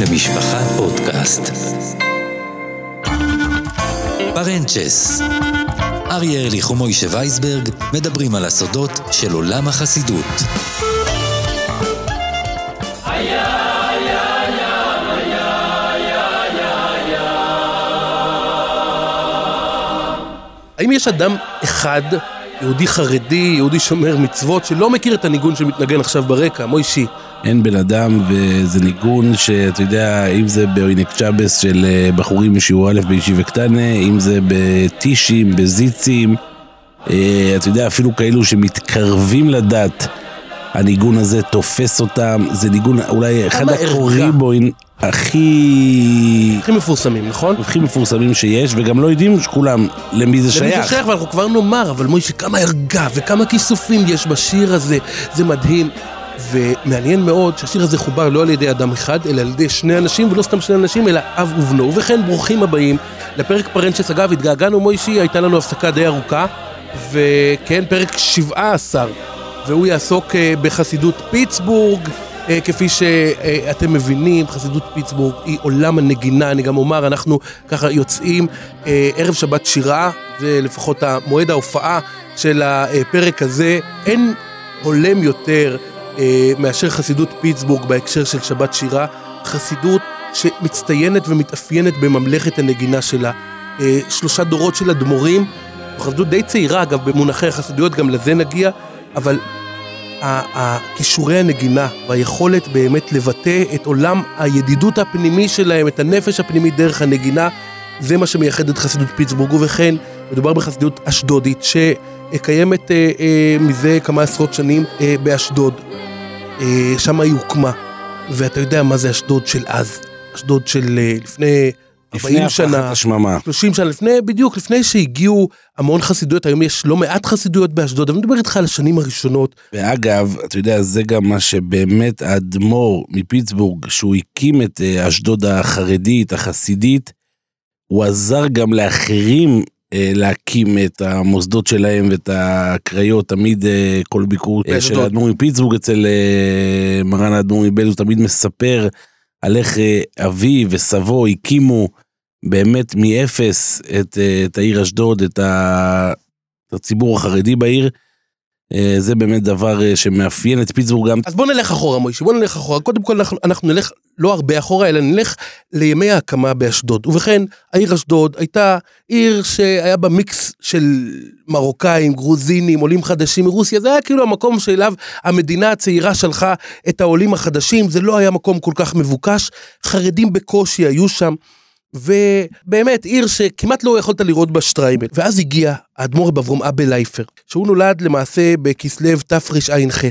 למשפחה פודקאסט. פרנצ'ס אריה ארליך ומוישה וייסברג מדברים על הסודות של עולם החסידות. האם יש אדם אחד, יהודי חרדי, יהודי שומר מצוות, שלא מכיר את הניגון שמתנגן עכשיו ברקע, מוישי? אין בן אדם וזה ניגון שאתה יודע, אם זה באוינק צ'אבס של אה, בחורים משיעור א' בישיבה קטנה, אם זה בטישים, בזיצים, אה, אתה יודע, אפילו כאלו שמתקרבים לדת, הניגון הזה תופס אותם, זה ניגון אולי אחד ערגה. הקוריבוין הכי... הכי מפורסמים, נכון? הכי מפורסמים שיש, וגם לא יודעים כולם למי זה למי זה שייך. שייך, ואנחנו כבר נאמר, אבל מוישי, כמה ערגה וכמה כיסופים יש בשיר הזה, זה מדהים. ומעניין מאוד שהשיר הזה חובר לא על ידי אדם אחד, אלא על ידי שני אנשים, ולא סתם שני אנשים, אלא אב ובנו. ובכן, ברוכים הבאים לפרק פרנצ'ס. אגב, התגעגענו מוישי, הייתה לנו הפסקה די ארוכה, וכן, פרק 17, והוא יעסוק אה, בחסידות פיטסבורג. אה, כפי שאתם מבינים, חסידות פיטסבורג היא עולם הנגינה, אני גם אומר, אנחנו ככה יוצאים אה, ערב שבת שירה, זה לפחות המועד ההופעה של הפרק הזה, אין הולם יותר אה, מאשר חסידות פיטסבורג בהקשר של שבת שירה, חסידות שמצטיינת ומתאפיינת בממלכת הנגינה שלה. שלושה דורות של אדמו"רים, חסידות די צעירה אגב במונחי החסידויות, גם לזה נגיע, אבל הכישורי הנגינה והיכולת באמת לבטא את עולם הידידות הפנימי שלהם, את הנפש הפנימית דרך הנגינה, זה מה שמייחד את חסידות פיטסבורג, ובכן, מדובר בחסידות אשדודית שקיימת אה, אה, מזה כמה עשרות שנים אה, באשדוד. אה, שם היא הוקמה, ואתה יודע מה זה אשדוד של אז, אשדוד של אה, לפני 40 לפני שנה. השממה. 30 שנה לפני, בדיוק לפני שהגיעו המון חסידויות, היום יש לא מעט חסידויות באשדוד, אני מדבר איתך על השנים הראשונות. ואגב, אתה יודע, זה גם מה שבאמת האדמו"ר מפיטסבורג, שהוא הקים את אה, אשדוד החרדית, החסידית, הוא עזר גם לאחרים אה, להקים את המוסדות שלהם ואת הקריות, תמיד אה, כל ביקור. של האדמו"ר מפיטסבורג אצל מרן האדמו"ר מבלז, הוא תמיד מספר על איך אה, אבי וסבו הקימו באמת מאפס את, אה, את העיר אשדוד, את, ה, את הציבור החרדי בעיר. אה, זה באמת דבר אה, שמאפיין את פיטסבורג גם. אז בוא נלך אחורה מוישה, בוא נלך אחורה. קודם כל אנחנו, אנחנו נלך לא הרבה אחורה, אלא נלך לימי ההקמה באשדוד. ובכן, העיר אשדוד הייתה עיר שהיה בה מיקס של מרוקאים, גרוזינים, עולים חדשים מרוסיה, זה היה כאילו המקום שאליו המדינה הצעירה שלחה את העולים החדשים, זה לא היה מקום כל כך מבוקש, חרדים בקושי היו שם. ובאמת עיר שכמעט לא יכולת לראות בה שטריימל. ואז הגיע האדמו"ר רב אברום אבא לייפר, שהוא נולד למעשה בכסלו תרע"ח.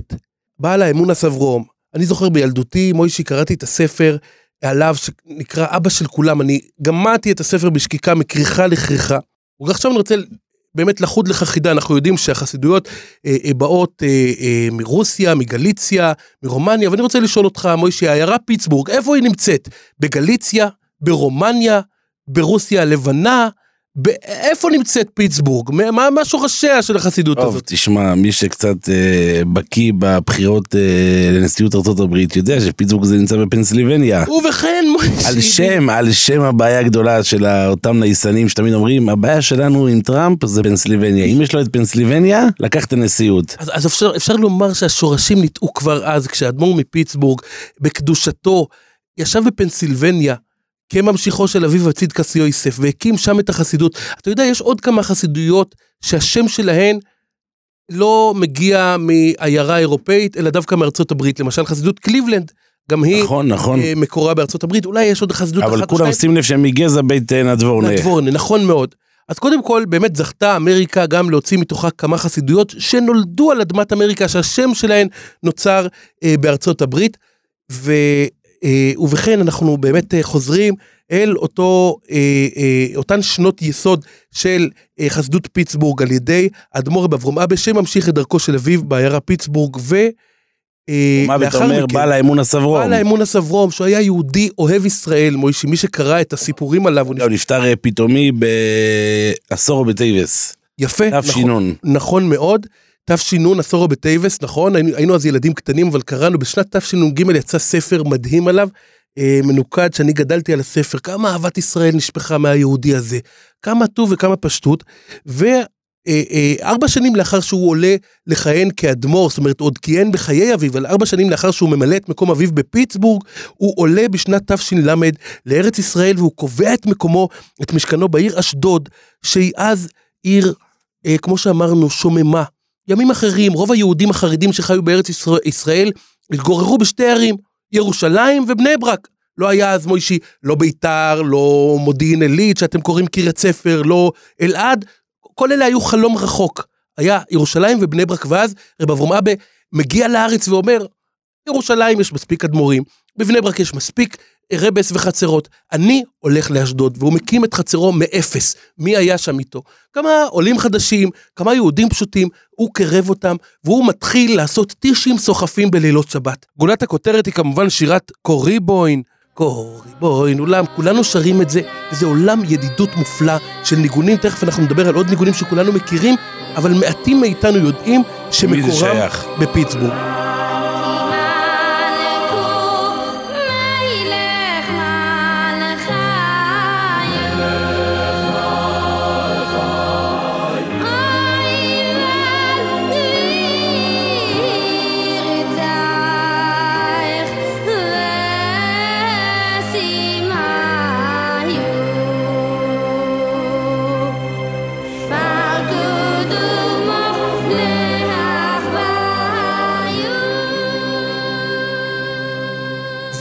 בעל האמון הסברום. אני זוכר בילדותי, מוישי, קראתי את הספר עליו שנקרא אבא של כולם. אני גמעתי את הספר בשקיקה מכריכה לכריכה. ועכשיו אני רוצה באמת לחוד לך חידה, אנחנו יודעים שהחסידויות אה, אה, באות אה, אה, מרוסיה, מגליציה, מרומניה, ואני רוצה לשאול אותך, מוישי, העיירה פיטסבורג, איפה היא נמצאת? בגליציה? ברומניה, ברוסיה הלבנה, איפה נמצאת פיטסבורג? מה, מה שורשיה של החסידות טוב, הזאת? תשמע, מי שקצת אה, בקיא בבחירות אה, לנשיאות הברית יודע שפיטסבורג זה נמצא בפנסילבניה. ובכן, על שם, על שם הבעיה הגדולה של אותם נייסנים שתמיד אומרים, הבעיה שלנו עם טראמפ זה פנסילבניה. אם יש לו את פנסילבניה, לקח את הנשיאות. אז, אז אפשר, אפשר לומר שהשורשים ניטעו כבר אז, כשהאדמו"ר מפיטסבורג, בקדושתו, ישב בפנסילבניה, כממשיכו של אביו הצידקס יוסף, והקים שם את החסידות. אתה יודע, יש עוד כמה חסידויות שהשם שלהן לא מגיע מעיירה אירופאית, אלא דווקא מארצות הברית. למשל, חסידות קליבלנד, גם היא נכון, נכון. אה, מקורה בארצות הברית. אולי יש עוד חסידות אחת אבל או כולם שתיים. שים לב שהם מגזע בית אה, נדבורנה. נדבורנה, נכון מאוד. אז קודם כל, באמת זכתה אמריקה גם להוציא מתוכה כמה חסידויות שנולדו על אדמת אמריקה, שהשם שלהן נוצר אה, בארצות הברית. ו, ובכן, אנחנו באמת אה, חוזרים אל אותו, אה, אה, אותן שנות יסוד של אה, חסידות פיטסבורג על ידי האדמו"ר רב אברום אבא, שממשיך את דרכו של אביו בעיירה פיטסבורג, ו... אה, מה אתה לאחר אומר? בעל האמונס אברום. בעל האמונס אברום, שהוא היה יהודי אוהב ישראל, מוישי, מי שקרא את הסיפורים עליו, הוא נפטר אה, פתאומי בעשרה בטבת. יפה, נכון, תש"ן. נכון מאוד. תש"ן, עשרה בטבת, נכון? היינו, היינו אז ילדים קטנים, אבל קראנו בשנת תשנ"ג יצא ספר מדהים עליו, אה, מנוקד שאני גדלתי על הספר, כמה אהבת ישראל נשפכה מהיהודי הזה, כמה טוב וכמה פשטות, וארבע אה, שנים לאחר שהוא עולה לכהן כאדמו"ר, זאת אומרת עוד כיהן בחיי אביו, אבל ארבע שנים לאחר שהוא ממלא את מקום אביו בפיטסבורג, הוא עולה בשנת תש"ל לארץ ישראל והוא קובע את מקומו, את משכנו בעיר אשדוד, שהיא אז עיר, כמו שאמרנו, שוממה. ימים אחרים, רוב היהודים החרדים שחיו בארץ ישראל התגוררו בשתי ערים, ירושלים ובני ברק. לא היה אז מוישי, לא ביתר, לא מודיעין עילית, שאתם קוראים קריית ספר, לא אלעד, כל אלה היו חלום רחוק. היה ירושלים ובני ברק, ואז רב אברום אבא מגיע לארץ ואומר, ירושלים יש מספיק אדמו"רים, בבני ברק יש מספיק רבס וחצרות. אני הולך לאשדוד, והוא מקים את חצרו מאפס. מי היה שם איתו? כמה עולים חדשים, כמה יהודים פשוטים, הוא קרב אותם, והוא מתחיל לעשות טישים סוחפים בלילות שבת. גולת הכותרת היא כמובן שירת קוריבוין. קוריבוין, אולם, כולנו שרים את זה, וזה עולם ידידות מופלא של ניגונים, תכף אנחנו נדבר על עוד ניגונים שכולנו מכירים, אבל מעטים מאיתנו יודעים שמקורם בפיטסבורג.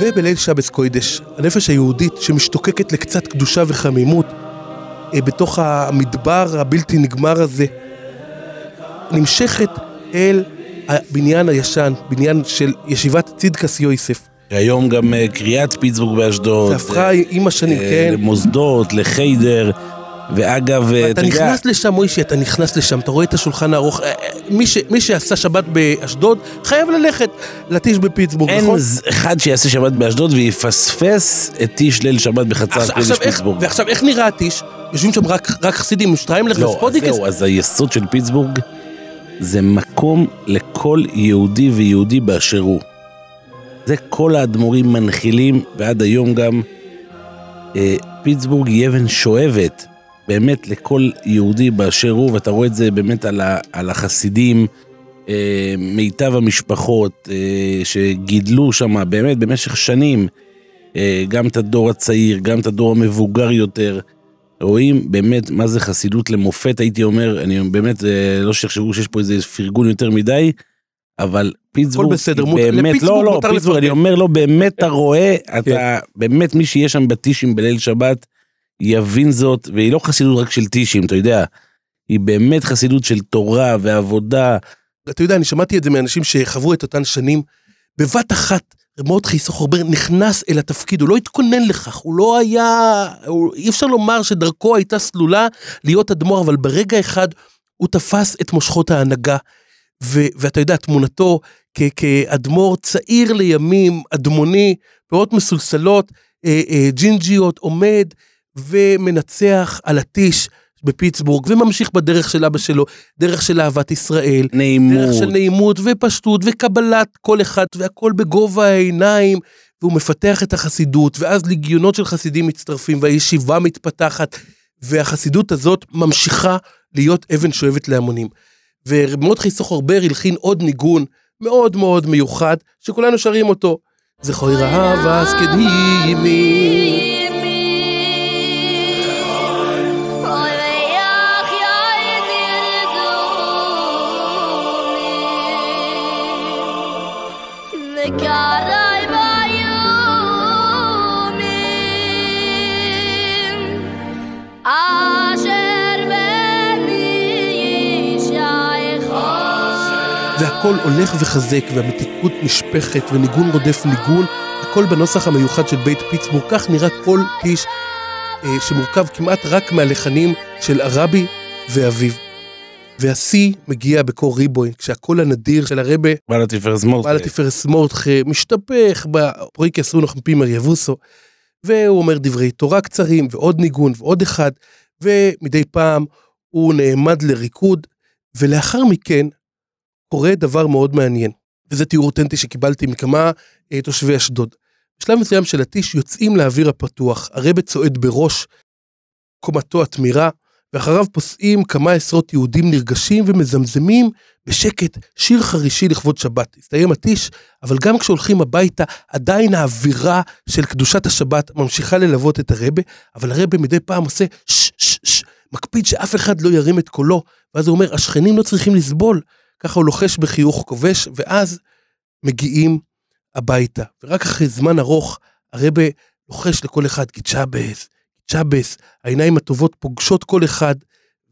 ובליל שבס קוידש, הנפש היהודית שמשתוקקת לקצת קדושה וחמימות אה, בתוך המדבר הבלתי נגמר הזה, נמשכת אל הבניין הישן, בניין של ישיבת צידקס יויסף. היום גם אה, קריאת פיטסבורג באשדוד. זה הפכה עם השנים, אה, כן. למוסדות, לחיידר. ואגב, אתה נכנס לשם, מוישי, אתה נכנס לשם, אתה רואה את השולחן הארוך. אה, אה, מי, ש, מי שעשה שבת באשדוד, חייב ללכת לטיש בפיטסבורג, אין נכון? אין אחד שיעשה שבת באשדוד ויפספס את טיש ליל שבת בחצר קודש פיטסבורג. ועכשיו, איך נראה הטיש? יושבים שם רק, רק חסידים שטריימלך לא, וספודיקס? לא, זהו, אז היסוד של פיטסבורג זה מקום לכל יהודי ויהודי באשר הוא. זה כל האדמו"רים מנחילים, ועד היום גם אה, פיטסבורג היא אבן שואבת באמת לכל יהודי באשר הוא, ואתה רואה את זה באמת על, ה, על החסידים, אה, מיטב המשפחות אה, שגידלו שם באמת במשך שנים, אה, גם את הדור הצעיר, גם את הדור המבוגר יותר. רואים באמת מה זה חסידות למופת, הייתי אומר, אני באמת, אה, לא שיחשבו שיש פה איזה פרגון יותר מדי, אבל פיטסבורג, בסדר, באמת, לא, לא, פיטסבורג, אני אומר לו, באמת אתה רואה, אתה, כן. באמת מי שיש שם בטישים בליל שבת, יבין זאת, והיא לא חסידות רק של טישים, אתה יודע, היא באמת חסידות של תורה ועבודה. אתה יודע, אני שמעתי את זה מאנשים שחוו את אותן שנים, בבת אחת מרדכי סוחרבר נכנס אל התפקיד, הוא לא התכונן לכך, הוא לא היה, הוא, אי אפשר לומר שדרכו הייתה סלולה להיות אדמו"ר, אבל ברגע אחד הוא תפס את מושכות ההנהגה, ו, ואתה יודע, תמונתו כאדמו"ר צעיר לימים, אדמוני, פאות מסולסלות, אה, אה, ג'ינג'יות, עומד, ומנצח על הטיש בפיטסבורג, וממשיך בדרך של אבא שלו, דרך של אהבת ישראל. נעימות. דרך של נעימות ופשטות וקבלת כל אחד, והכל בגובה העיניים, והוא מפתח את החסידות, ואז ליגיונות של חסידים מצטרפים, והישיבה מתפתחת, והחסידות הזאת ממשיכה להיות אבן שואבת להמונים. ורב מרדכי סוחרבר הלחין עוד ניגון מאוד מאוד מיוחד, שכולנו שרים אותו. זכוי רעב אז כדהימי. והכל הולך וחזק, והמתיקות נשפכת, וניגון רודף ניגון, הכל בנוסח המיוחד של בית פיטסבורג. כך נראה כל קיש אה, שמורכב כמעט רק מהלחנים של הרבי ואביו. והשיא מגיע בקור ריבוין, כשהקול הנדיר של הרבה, בעל התפארס מורדכה, בעל התפארס מורדכה, משתפך בפרויקי אסונח מפימר יבוסו, והוא אומר דברי תורה קצרים, ועוד ניגון, ועוד אחד, ומדי פעם הוא נעמד לריקוד, ולאחר מכן קורה דבר מאוד מעניין, וזה תיאור אותנטי שקיבלתי מכמה אה, תושבי אשדוד. בשלב מסוים של הטיש יוצאים לאוויר הפתוח, הרבה צועד בראש קומתו התמירה, ואחריו פוסעים כמה עשרות יהודים נרגשים ומזמזמים בשקט שיר חרישי לכבוד שבת. הסתיים הטיש, אבל גם כשהולכים הביתה, עדיין האווירה של קדושת השבת ממשיכה ללוות את הרבה, אבל הרבה מדי פעם עושה שש, מקפיד שאף אחד לא ירים את קולו, ואז הוא אומר, השכנים לא צריכים לסבול. ככה הוא לוחש בחיוך כובש, ואז מגיעים הביתה. ורק אחרי זמן ארוך, הרבה לוחש לכל אחד, קיצ'אבס, צ'אבס, העיניים הטובות פוגשות כל אחד,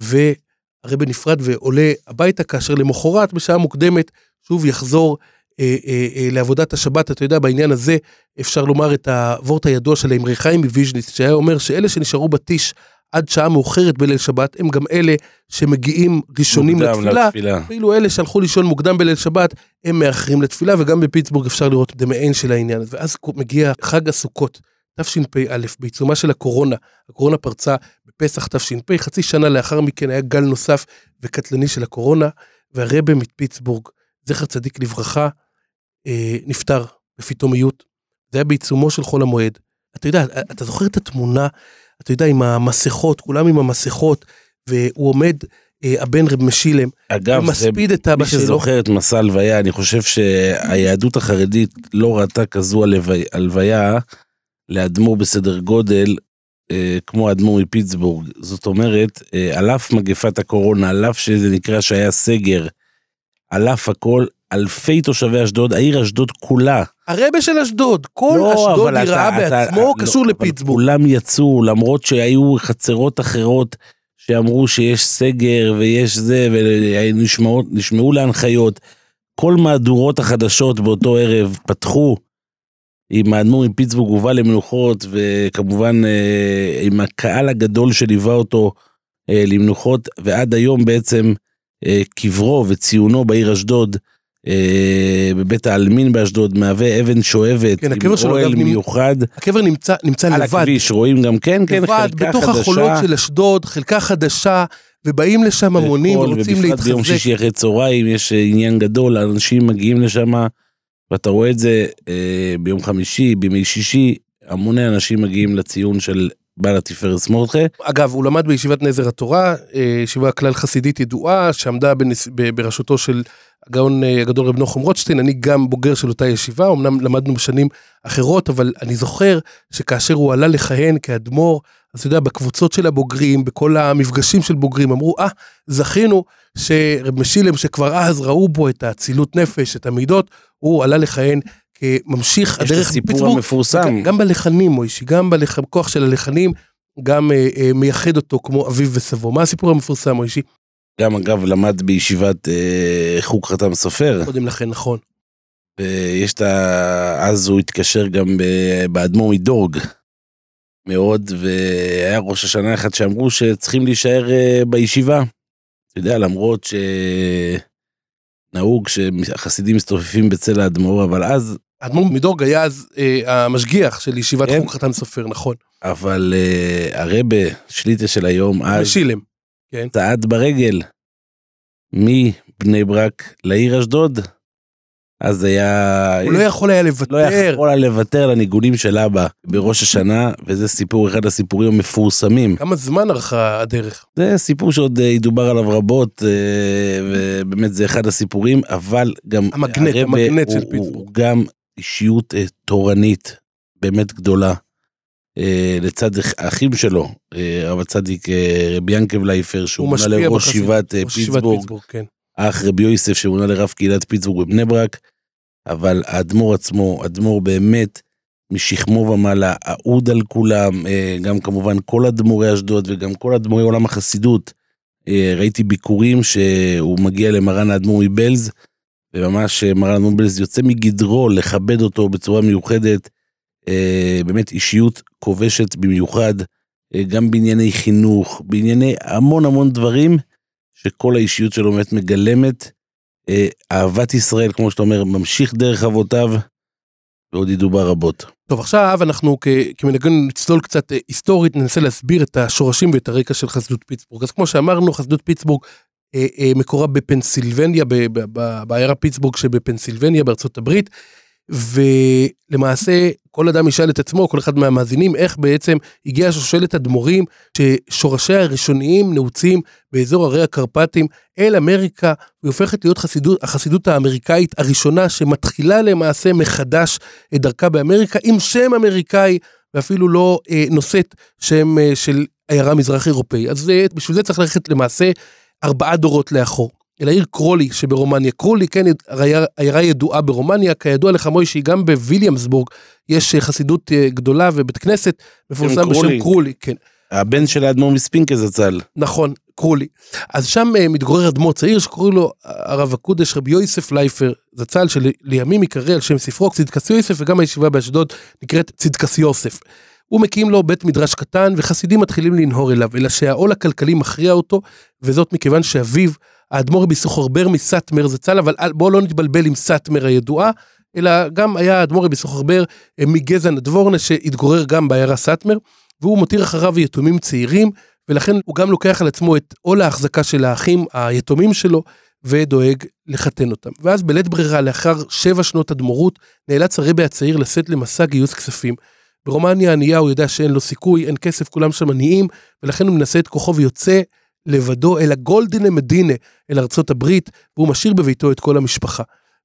והרבה נפרד ועולה הביתה, כאשר למחרת, בשעה מוקדמת, שוב יחזור אה, אה, אה, לעבודת השבת. אתה יודע, בעניין הזה אפשר לומר את הוורט הידוע של האמרי חיים מוויז'ניץ, שהיה אומר שאלה שנשארו בטיש עד שעה מאוחרת בליל שבת, הם גם אלה שמגיעים ראשונים לתפילה, לתפילה. ואילו אלה שהלכו לישון מוקדם בליל שבת, הם מאחרים לתפילה, וגם בפיטסבורג אפשר לראות דמיין של העניין. ואז מגיע חג הסוכות. תשפ"א, בעיצומה של הקורונה, הקורונה פרצה בפסח תש"פ, חצי שנה לאחר מכן היה גל נוסף וקטלני של הקורונה, והרבה מפיטסבורג, זכר צדיק לברכה, אה, נפטר בפתאומיות. זה היה בעיצומו של חול המועד. אתה יודע, אתה זוכר את התמונה, אתה יודע, עם המסכות, כולם עם המסכות, והוא עומד, אה, הבן רב משילם, אגב, ומספיד את אבא שלו. מי שזוכר את מסע הלוויה, אני חושב שהיהדות החרדית לא ראתה כזו הלוויה. לאדמו"ר בסדר גודל אה, כמו האדמו"ר מפיטסבורג. זאת אומרת, אה, על אף מגפת הקורונה, על אף שזה נקרא שהיה סגר, על אף הכל, אלפי תושבי אשדוד, העיר אשדוד כולה. הרבה של אשדוד, כל לא, אשדוד נראה בעצמו אתה, קשור לא, לפיטסבורג. כולם יצאו, למרות שהיו חצרות אחרות שאמרו שיש סגר ויש זה, ונשמעו להנחיות. כל מהדורות החדשות באותו ערב פתחו עם האדמו"ר מפיטסבורג הובא למנוחות, וכמובן אה, עם הקהל הגדול שליווה אותו אה, למנוחות, ועד היום בעצם אה, קברו וציונו בעיר אשדוד, בבית העלמין באשדוד, מהווה אבן שואבת, כן, עם אוהל מיוחד. הקבר נמצא, נמצא על לבד. על הכביש, רואים גם כן, כן, לבד, חלקה בתוך חדשה. בתוך החולות של אשדוד, חלקה חדשה, ובאים לשם המונים ורוצים להתחזק. ובפרט ביום שישי אחרי צהריים יש עניין גדול, אנשים מגיעים לשם. ואתה רואה את זה אה, ביום חמישי, בימי שישי, המוני אנשים מגיעים לציון של בעל התפארת סמורטחה. אגב, הוא למד בישיבת נזר התורה, אה, ישיבה כלל חסידית ידועה, שעמדה בנס... בראשותו של הגאון אה, הגדול רב נוחם רוטשטיין, אני גם בוגר של אותה ישיבה, אמנם למדנו בשנים אחרות, אבל אני זוכר שכאשר הוא עלה לכהן כאדמו"ר, אז אתה יודע, בקבוצות של הבוגרים, בכל המפגשים של בוגרים, אמרו, אה, ah, זכינו שרב משילם, שכבר אז ראו בו את האצילות נפש, את המידות, הוא עלה לכהן כממשיך הדרך יש את הסיפור המפורסם. גם בלחנים, מוישי, גם בכוח של הלחנים, גם אה, אה, מייחד אותו כמו אביו וסבו. מה הסיפור המפורסם, מוישי? גם אגב למד בישיבת אה, חוג חתם סופר. קודם לכן, נכון. ויש את ה... אז הוא התקשר גם באדמו"ר מדורג. מאוד, והיה ראש השנה אחד שאמרו שצריכים להישאר אה, בישיבה. אתה יודע, למרות ש... נהוג שהחסידים מסתופפים בצל האדמו"ר, אבל אז... האדמו"ר מדורג היה אז אה, המשגיח של ישיבת כן? חוג חתן סופר, נכון. אבל אה, הרבה, שליטה של היום, אז... משילם, כן. צעד ברגל מבני ברק לעיר אשדוד. אז היה... הוא לא יכול היה לוותר. לא יכול היה לוותר לניגונים של אבא בראש השנה, וזה סיפור, אחד הסיפורים המפורסמים. כמה זמן ארכה הדרך? זה סיפור שעוד אה, ידובר עליו רבות, אה, ובאמת זה אחד הסיפורים, אבל גם... המגנט, המגנט של פיטסבורג. הוא גם אישיות אה, תורנית באמת גדולה. לצד האחים שלו, רב הצדיק רבי ינקב לייפר, שהוא מונה לראש ישיבת פיטסבורג. כן. האח רבי יוסף שמונה לרב קהילת פיטסבורג בבני ברק, אבל האדמו"ר עצמו, אדמו"ר באמת משכמו ומעלה, אהוד על כולם, אה, גם כמובן כל אדמו"רי אשדוד וגם כל אדמו"רי עולם החסידות. אה, ראיתי ביקורים שהוא מגיע למרן האדמו"ר מבלז, וממש אה, מרן האדמו"ר מבלז יוצא מגדרו לכבד אותו בצורה מיוחדת. באמת אישיות כובשת במיוחד, גם בענייני חינוך, בענייני המון המון דברים. שכל האישיות שלו באמת מגלמת אה, אהבת ישראל, כמו שאתה אומר, ממשיך דרך אבותיו, ועוד ידובר רבות. טוב, עכשיו אנחנו כמנהגנו נצלול קצת אה, היסטורית, ננסה להסביר את השורשים ואת הרקע של חסידות פיטסבורג. אז כמו שאמרנו, חסידות פיטסבורג אה, אה, מקורה בפנסילבניה, בעיירה פיטסבורג שבפנסילבניה בארצות הברית, ולמעשה כל אדם ישאל את עצמו, כל אחד מהמאזינים, איך בעצם הגיעה שושלת אדמו"רים ששורשיה הראשוניים נעוצים באזור הרי הקרפטים אל אמריקה, והיא הופכת להיות חסידות, החסידות האמריקאית הראשונה שמתחילה למעשה מחדש את דרכה באמריקה עם שם אמריקאי ואפילו לא אה, נושאת שם אה, של עיירה מזרח אירופאי. אז אה, בשביל זה צריך ללכת למעשה ארבעה דורות לאחור. אל העיר קרולי שברומניה. קרולי, כן, עיירה ידועה ברומניה, כידוע לך מוישי, גם בוויליאמסבורג יש אה, חסידות אה, גדולה ובית כנסת מפורסם בשם קרולי, כן. הבן של האדמו"ר מספינקה זצ"ל. נכון, קרולי. אז שם אה, מתגורר אדמו"ר צעיר שקוראים לו הרב הקודש רבי יוסף לייפר זצ"ל, שלימים יקרא על שם ספרו צדקס יוסף, וגם הישיבה באשדוד נקראת צדקס יוסף. הוא מקים לו בית מדרש קטן וחסידים מתחילים לנהור אליו, אלא שהעול הכלכלי מכריע אותו, וזאת מכיוון שאביו, האדמו"ר רבי סוחרבר מסאטמר זצ"ל, אבל בואו לא נתבלבל עם סאטמר הידועה, אלא גם היה האדמו"ר רבי סוחרבר אה, מגזע נדבורנה שהתגורר גם בעיירה סאטמר, והוא מותיר אחריו יתומים צעירים, ולכן הוא גם לוקח על עצמו את עול ההחזקה של האחים היתומים שלו, ודואג לחתן אותם. ואז בלית ברירה, לאחר שבע שנות אדמו"רות, נאלץ הרבי הצעיר לשאת למסע גיוס כספים. ברומניה ענייה הוא יודע שאין לו סיכוי, אין כסף, כולם שם עניים, ולכן הוא מנסה את כוחו ויוצא לבדו אל הגולדנה מדינה, אל ארצות הברית, והוא משאיר בביתו את כל המשפחה.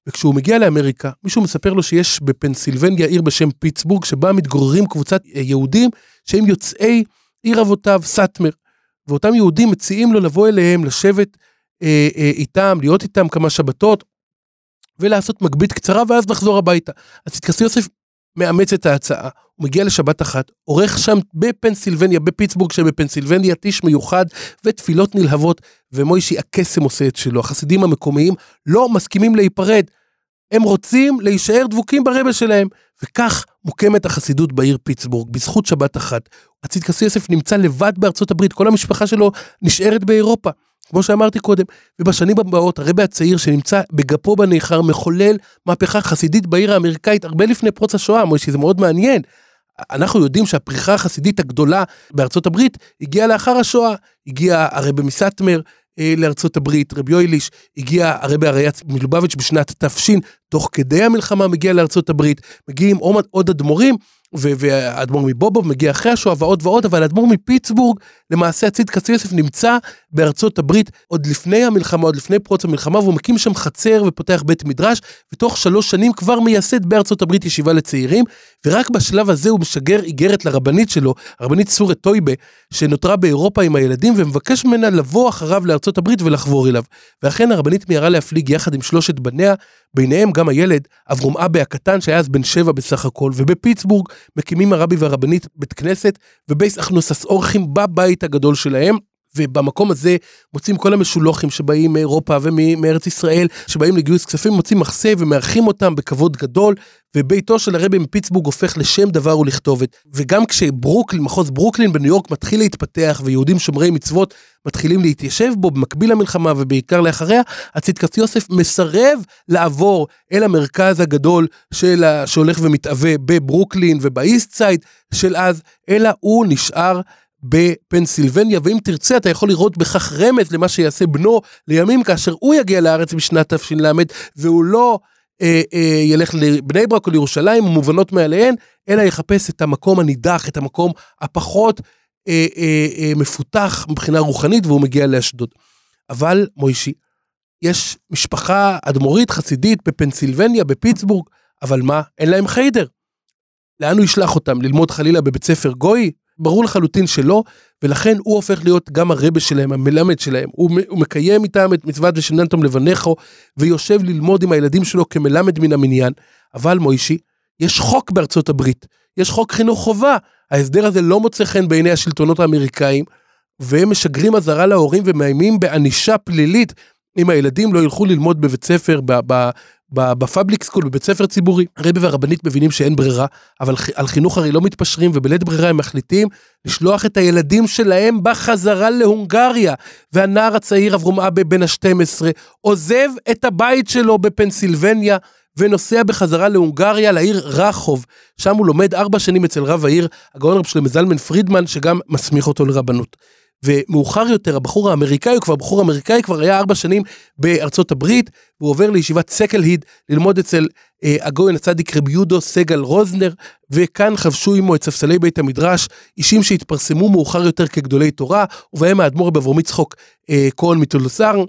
וכשהוא מגיע לאמריקה, מישהו מספר לו שיש בפנסילבניה עיר בשם פיטסבורג, שבה מתגוררים קבוצת יהודים שהם יוצאי עיר אבותיו, סאטמר. ואותם יהודים מציעים לו לבוא אליהם, לשבת אה, אה, איתם, להיות איתם כמה שבתות, ולעשות מגבית קצרה, ואז לחזור הביתה. אז צדקסי יוסף מאמץ את ההצעה, הוא מגיע לשבת אחת, עורך שם בפנסילבניה, בפיטסבורג שבפנסילבניה, טיש מיוחד ותפילות נלהבות, ומוישי הקסם עושה את שלו. החסידים המקומיים לא מסכימים להיפרד, הם רוצים להישאר דבוקים ברבל שלהם, וכך מוקמת החסידות בעיר פיטסבורג, בזכות שבת אחת. הצדקסי יוסף נמצא לבד בארצות הברית, כל המשפחה שלו נשארת באירופה. כמו שאמרתי קודם, ובשנים הבאות הרבי הצעיר שנמצא בגפו בניכר מחולל מהפכה חסידית בעיר האמריקאית הרבה לפני פרוץ השואה, מוישי זה מאוד מעניין. אנחנו יודעים שהפריחה החסידית הגדולה בארצות הברית הגיעה לאחר השואה, הגיע הרבי מסטמר אה, לארצות הברית, רבי יויליש, הגיע הרבי אריאץ מלובביץ' בשנת תש, תוך כדי המלחמה מגיע לארצות הברית, מגיעים עוד אדמו"רים, והאדמו"ר מבובוב מגיע אחרי השואה ועוד ועוד, אבל האדמו"ר מפיטסבורג, למעשה הציד כסף נמצא בארצות הברית עוד לפני המלחמה, עוד לפני פרוץ המלחמה, והוא מקים שם חצר ופותח בית מדרש, ותוך שלוש שנים כבר מייסד בארצות הברית ישיבה לצעירים, ורק בשלב הזה הוא משגר איגרת לרבנית שלו, הרבנית סורת טויבה, שנותרה באירופה עם הילדים, ומבקש ממנה לבוא אחריו לארצות הברית ולחבור אליו. ואכן הרבנית מיהרה להפליג יחד עם שלושת בניה, ביניהם גם הילד אברום אבה הקטן שהיה אז בן שבע בסך הכל, ובפיטסבורג מקימים הרבי והרבנית בית כנסת ובייס אכנוסס אורחים בבית הגדול שלהם. ובמקום הזה מוצאים כל המשולוחים שבאים מאירופה ומארץ ישראל, שבאים לגיוס כספים, מוצאים מחסה ומארחים אותם בכבוד גדול, וביתו של הרבי מפיטסבורג הופך לשם דבר ולכתובת. וגם כשברוקלין, מחוז ברוקלין בניו יורק מתחיל להתפתח, ויהודים שומרי מצוות מתחילים להתיישב בו במקביל למלחמה ובעיקר לאחריה, הצדקת יוסף מסרב לעבור אל המרכז הגדול של ה... שהולך ומתהווה בברוקלין ובאיסט סייד של אז, אלא הוא נשאר בפנסילבניה, ואם תרצה אתה יכול לראות בכך רמז למה שיעשה בנו לימים כאשר הוא יגיע לארץ בשנת תש"ל, והוא לא אה, אה, ילך לבני ברק או לירושלים, מובנות מעליהן, אלא יחפש את המקום הנידח, את המקום הפחות אה, אה, אה, מפותח מבחינה רוחנית, והוא מגיע לאשדוד. אבל, מוישי, יש משפחה אדמו"רית חסידית בפנסילבניה, בפיטסבורג, אבל מה? אין להם חיידר. לאן הוא ישלח אותם? ללמוד חלילה בבית ספר גוי? ברור לחלוטין שלא, ולכן הוא הופך להיות גם הרבה שלהם, המלמד שלהם. הוא, הוא מקיים איתם את מצוות ושננתם לבניכו, ויושב ללמוד עם הילדים שלו כמלמד מן המניין. אבל מוישי, יש חוק בארצות הברית, יש חוק חינוך חובה. ההסדר הזה לא מוצא חן בעיני השלטונות האמריקאים, והם משגרים אזהרה להורים ומאיימים בענישה פלילית אם הילדים לא ילכו ללמוד בבית ספר, בפאבליק סקול, בבית ספר ציבורי, הרבי והרבנית מבינים שאין ברירה, אבל על חינוך הרי לא מתפשרים, ובלית ברירה הם מחליטים לשלוח את הילדים שלהם בחזרה להונגריה. והנער הצעיר אברום אבה בן ה-12 עוזב את הבית שלו בפנסילבניה, ונוסע בחזרה להונגריה, לעיר רחוב. שם הוא לומד ארבע שנים אצל רב העיר, הגאון רב שלמה זלמן פרידמן, שגם מסמיך אותו לרבנות. ומאוחר יותר הבחור האמריקאי, הוא כבר בחור אמריקאי, כבר היה ארבע שנים בארצות הברית, והוא עובר לישיבת סקל היד ללמוד אצל אה, הגויין הצדיק רבי יהודו סגל רוזנר, וכאן חבשו עמו את ספסלי בית המדרש, אישים שהתפרסמו מאוחר יותר כגדולי תורה, ובהם האדמו"ר בברום יצחוק אה, כהן מתולסר,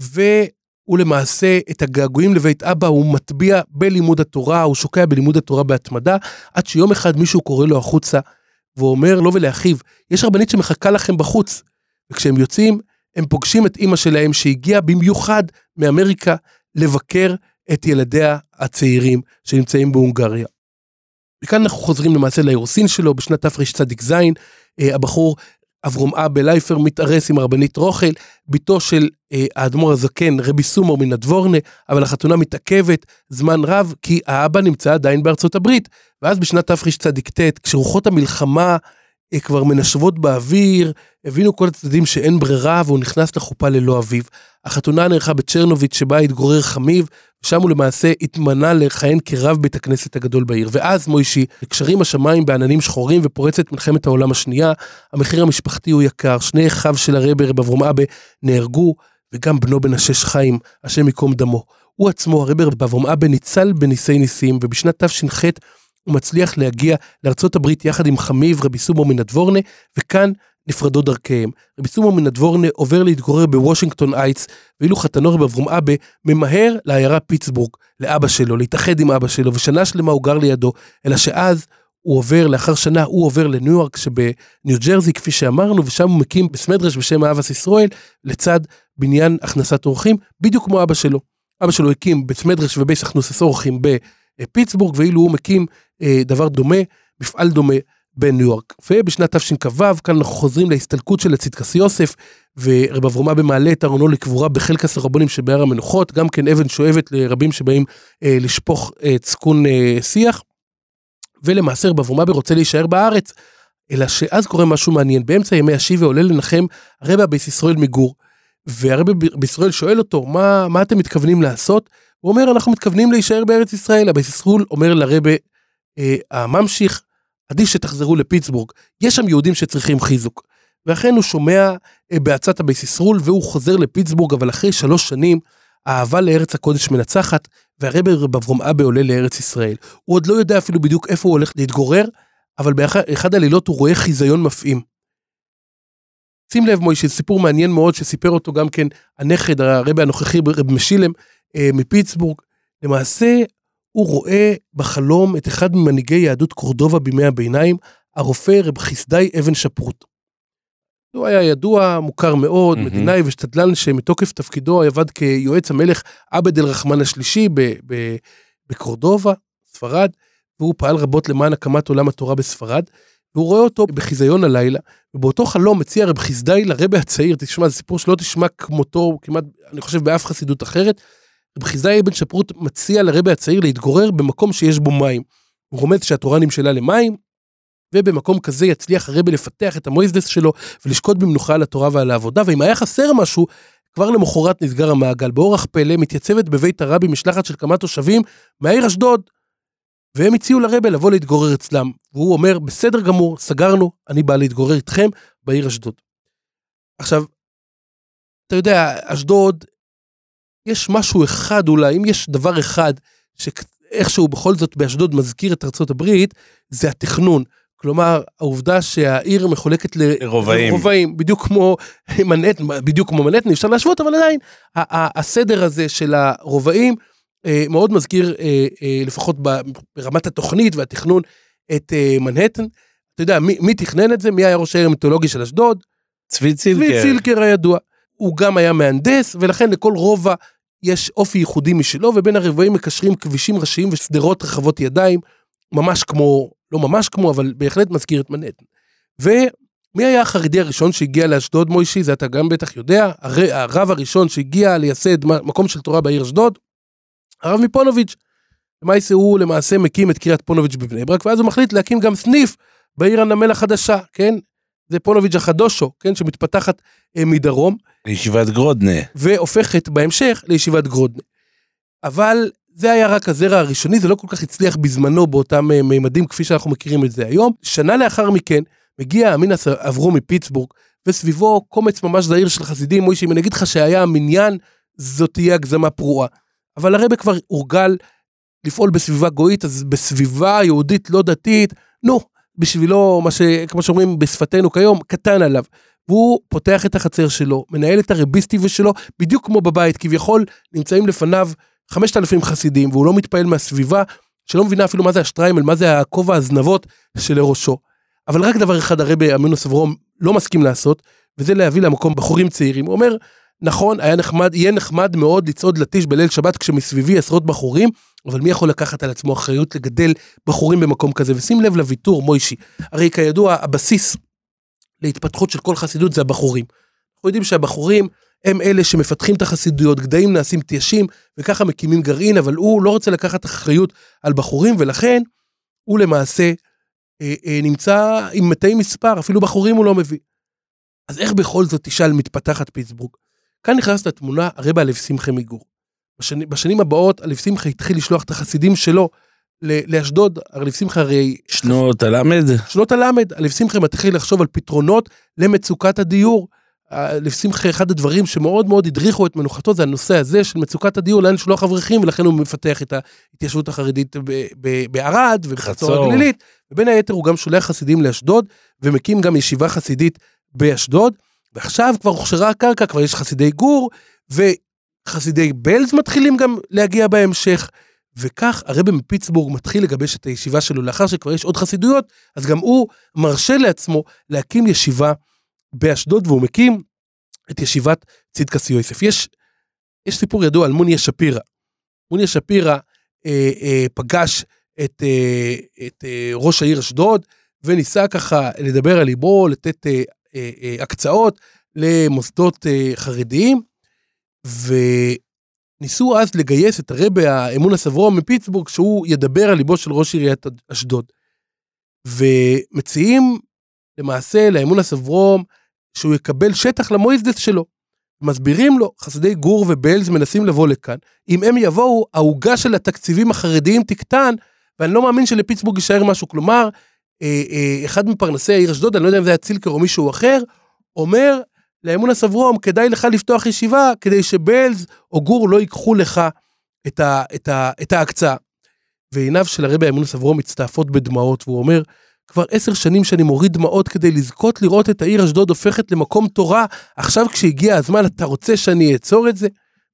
והוא למעשה את הגעגועים לבית אבא הוא מטביע בלימוד התורה, הוא שוקע בלימוד התורה בהתמדה, עד שיום אחד מישהו קורא לו החוצה, ואומר לו ולאחיו, יש רבנית שמחכה לכם בחוץ. וכשהם יוצאים, הם פוגשים את אימא שלהם שהגיעה במיוחד מאמריקה לבקר את ילדיה הצעירים שנמצאים בהונגריה. וכאן אנחנו חוזרים למעשה לאירוסין שלו בשנת תרצ"ז, אה, הבחור אברום אבא לייפר מתארס עם הרבנית רוכל, בתו של אה, האדמו"ר הזקן רבי סומור מן הדבורנה, אבל החתונה מתעכבת זמן רב כי האבא נמצא עדיין בארצות הברית. ואז בשנת תרצ"ט, כשרוחות המלחמה כבר מנשבות באוויר, הבינו כל הצדדים שאין ברירה והוא נכנס לחופה ללא אביו. החתונה נערכה בצ'רנוביץ' שבה התגורר חמיב, ושם הוא למעשה התמנה לכהן כרב בית הכנסת הגדול בעיר. ואז מוישי, נקשרים השמיים בעננים שחורים ופורצת מלחמת העולם השנייה, המחיר המשפחתי הוא יקר, שני אחיו של הרבי רב אברום אבא נהרגו, וגם בנו בן השש חיים, השם ייקום דמו. הוא עצמו, הרבי רב אברום אבא, ניצל בניסי ניסים, ובשנת תש"ח הוא מצליח להגיע לארצות הברית יחד עם חמיו רבי איתמר מנדבורנה, וכאן נפרדות דרכיהם. רבי איתמר מנדבורנה עובר להתגורר בוושינגטון הייטס, ואילו חתנו רבי אברום אבא ממהר לעיירה פיטסבורג, לאבא שלו, להתאחד עם אבא שלו, ושנה שלמה הוא גר לידו, אלא שאז הוא עובר, לאחר שנה הוא עובר לניו יורק שבניו ג'רזי, כפי שאמרנו, ושם הוא מקים בסמדרש בשם אהבס ישראל, לצד בניין הכנסת אורחים, בדיוק כמו אבא שלו. אבא שלו הקים בסמדרש ובייס הכנוסס אורחים בפיטסבורג, ואילו הוא מקים דבר דומה, מפעל דומה בניו יורק. ובשנת תשכ"ו, כאן אנחנו חוזרים להסתלקות של הצדקס יוסף, ורב אברומה במעלה את ארונו לקבורה בחלקס הרבונים שבהר המנוחות, גם כן אבן שואבת לרבים שבאים אה, לשפוך אה, צקון אה, שיח. ולמעשה רב אברום אבא רוצה להישאר בארץ, אלא שאז קורה משהו מעניין, באמצע ימי השבעה עולה לנחם הרבי הבייס ישראל מגור, והרבי בישראל שואל אותו, מה, מה אתם מתכוונים לעשות? הוא אומר, אנחנו מתכוונים להישאר בארץ ישראל. הבייס ישראל אומר לרבי אה, הממשיך, עדיף שתחזרו לפיטסבורג, יש שם יהודים שצריכים חיזוק. ואכן הוא שומע אה, בעצת הבייס ישראל והוא חוזר לפיטסבורג, אבל אחרי שלוש שנים, האהבה לארץ הקודש מנצחת, והרבי רב אברום אבא עולה לארץ ישראל. הוא עוד לא יודע אפילו בדיוק איפה הוא הולך להתגורר, אבל באחד הלילות הוא רואה חיזיון מפעים. שים לב מוישה, סיפור מעניין מאוד שסיפר אותו גם כן הנכד, הרבי הנוכחי רב משילם אה, מפיטסבורג. למעשה, הוא רואה בחלום את אחד ממנהיגי יהדות קורדובה בימי הביניים, הרופא רב חסדאי אבן שפרוט. הוא היה ידוע, מוכר מאוד, mm-hmm. מדינאי ושתדלן שמתוקף תפקידו עבד כיועץ המלך עבד אל רחמן השלישי בקורדובה, ספרד, והוא פעל רבות למען הקמת עולם התורה בספרד, והוא רואה אותו בחיזיון הלילה, ובאותו חלום מציע רב חסדאי לרבה הצעיר, תשמע, זה סיפור שלא תשמע כמותו כמעט, אני חושב, באף חסידות אחרת, רב חסדאי אבן שפרוט מציע לרבה הצעיר להתגורר במקום שיש בו מים. הוא רומז שהתורה נמשלה למים, ובמקום כזה יצליח הרבי לפתח את המויזדס שלו ולשקוט במנוחה על התורה ועל העבודה, ואם היה חסר משהו, כבר למחרת נסגר המעגל. באורח פלא מתייצבת בבית הרבי משלחת של כמה תושבים מהעיר אשדוד. והם הציעו לרבי לבוא להתגורר אצלם. והוא אומר, בסדר גמור, סגרנו, אני בא להתגורר איתכם בעיר אשדוד. עכשיו, אתה יודע, אשדוד, יש משהו אחד אולי, אם יש דבר אחד שאיכשהו בכל זאת באשדוד מזכיר את ארצות הברית, זה התכנון. כלומר, העובדה שהעיר מחולקת לרובעים, לרובעים בדיוק כמו מנהטן, בדיוק כמו מנהטן, אפשר להשוות, אבל עדיין, הסדר הזה של הרובעים אה, מאוד מזכיר, אה, אה, לפחות ברמת התוכנית והתכנון, את מנהטן. אתה יודע, מי, מי תכנן את זה? מי היה ראש העיר המיתולוגי של אשדוד? צבי צילקר. צבי צילקר הידוע. הוא גם היה מהנדס, ולכן לכל רובע יש אופי ייחודי משלו, ובין הרבעים מקשרים כבישים ראשיים ושדרות רחבות ידיים, ממש כמו לא ממש כמו, אבל בהחלט מזכיר את מנהטן. ומי היה החרדי הראשון שהגיע לאשדוד, מוישי? זה אתה גם בטח יודע. הר... הרב הראשון שהגיע לייסד מקום של תורה בעיר אשדוד, הרב מפונוביץ'. למעשה הוא למעשה מקים את קריית פונוביץ' בבני ברק, ואז הוא מחליט להקים גם סניף בעיר הנמל החדשה, כן? זה פונוביץ' החדושו, כן? שמתפתחת אה, מדרום. לישיבת גרודנה. והופכת בהמשך לישיבת גרודנה. אבל זה היה רק הזרע הראשוני, זה לא כל כך הצליח בזמנו באותם אה, מימדים כפי שאנחנו מכירים את זה היום. שנה לאחר מכן, מגיע אמינס עברו מפיטסבורג, וסביבו קומץ ממש זעיר של חסידים, מוישה, אם אני אגיד לך שהיה המניין, זאת תהיה הגזמה פרועה. אבל הרבה כבר הורגל לפעול בסביבה גויית, אז בסביבה יהודית לא דתית, נו, בשבילו, מה ש... כמו שאומרים בשפתנו כיום, קטן עליו. והוא פותח את החצר שלו, מנהל את הרביסטי שלו, בדיוק כמו בבית, כביכול נמצאים לפניו 5,000 חסידים, והוא לא מתפעל מהסביבה, שלא מבינה אפילו מה זה השטריימל, מה זה הכובע הזנבות שלראשו. אבל רק דבר אחד הרבי אמינוס אברום לא מסכים לעשות, וזה להביא למקום בחורים צעירים. הוא אומר, נכון, היה נחמד, יהיה נחמד מאוד לצעוד לטיש בליל שבת כשמסביבי עשרות בחורים, אבל מי יכול לקחת על עצמו אחריות לגדל בחורים במקום כזה? ושים לב לוויתור, מוישי. הרי כידוע, הבסיס להתפתחות של כל חסידות זה הבחורים. אנחנו יודעים שהבחורים הם אלה שמפתחים את החסידויות, גדיים נעשים תיישים, וככה מקימים גרעין, אבל הוא לא רוצה לקחת אחריות על בחורים, ולכן הוא למעשה אה, אה, נמצא עם מתי מספר, אפילו בחורים הוא לא מביא. אז איך בכל זאת תשאל מתפתחת פיטסבורג? כאן נכנס לתמונה הרבה הלב שמחה מגור. בשני, בשנים הבאות הלב שמחה התחיל לשלוח את החסידים שלו לאשדוד, הלב שמחה הרי... שנות הלמד? שנות הלמד, הלב שמחה מתחיל לחשוב על פתרונות למצוקת הדיור. הלב שמחה, אחד הדברים שמאוד מאוד הדריכו את מנוחתו זה הנושא הזה של מצוקת הדיור, לאן לשלוח אברכים, ולכן הוא מפתח את ההתיישבות החרדית בערד ובחצור הגלילית, ובין היתר הוא גם שולח חסידים לאשדוד, ומקים גם ישיבה חסידית באשדוד, ועכשיו כבר הוכשרה הקרקע, כבר יש חסידי גור, וחסידי בלז מתחילים גם להגיע בהמשך. וכך הרבי מפיטסבורג מתחיל לגבש את הישיבה שלו לאחר שכבר יש עוד חסידויות, אז גם הוא מרשה לעצמו להקים ישיבה באשדוד, והוא מקים את ישיבת צדקס יוסף. יש, יש סיפור ידוע על מוניה שפירא. מוניה שפירא אה, אה, פגש את, אה, את אה, ראש העיר אשדוד, וניסה ככה לדבר על ליבו, לתת אה, הקצאות למוסדות אה, חרדיים, וניסו אז לגייס את הרבי האמון הסברום מפיטסבורג, שהוא ידבר על ליבו של ראש עיריית אשדוד. ומציעים למעשה לאמון הסברום שהוא יקבל שטח למויזדס שלו. מסבירים לו, חסידי גור ובלז מנסים לבוא לכאן, אם הם יבואו, העוגה של התקציבים החרדיים תקטן, ואני לא מאמין שלפיטסבורג יישאר משהו. כלומר, אה, אה, אחד מפרנסי העיר אשדוד, אני לא יודע אם זה היה צילקר או מישהו אחר, אומר לאמון הסברום, כדאי לך לפתוח ישיבה כדי שבלז או גור לא ייקחו לך את, ה, את, ה, את ההקצאה. ועיניו של הרבי אמון הסברום מצטעפות בדמעות, והוא אומר, כבר עשר שנים שאני מוריד דמעות כדי לזכות לראות את העיר אשדוד הופכת למקום תורה, עכשיו כשהגיע הזמן אתה רוצה שאני אעצור את זה?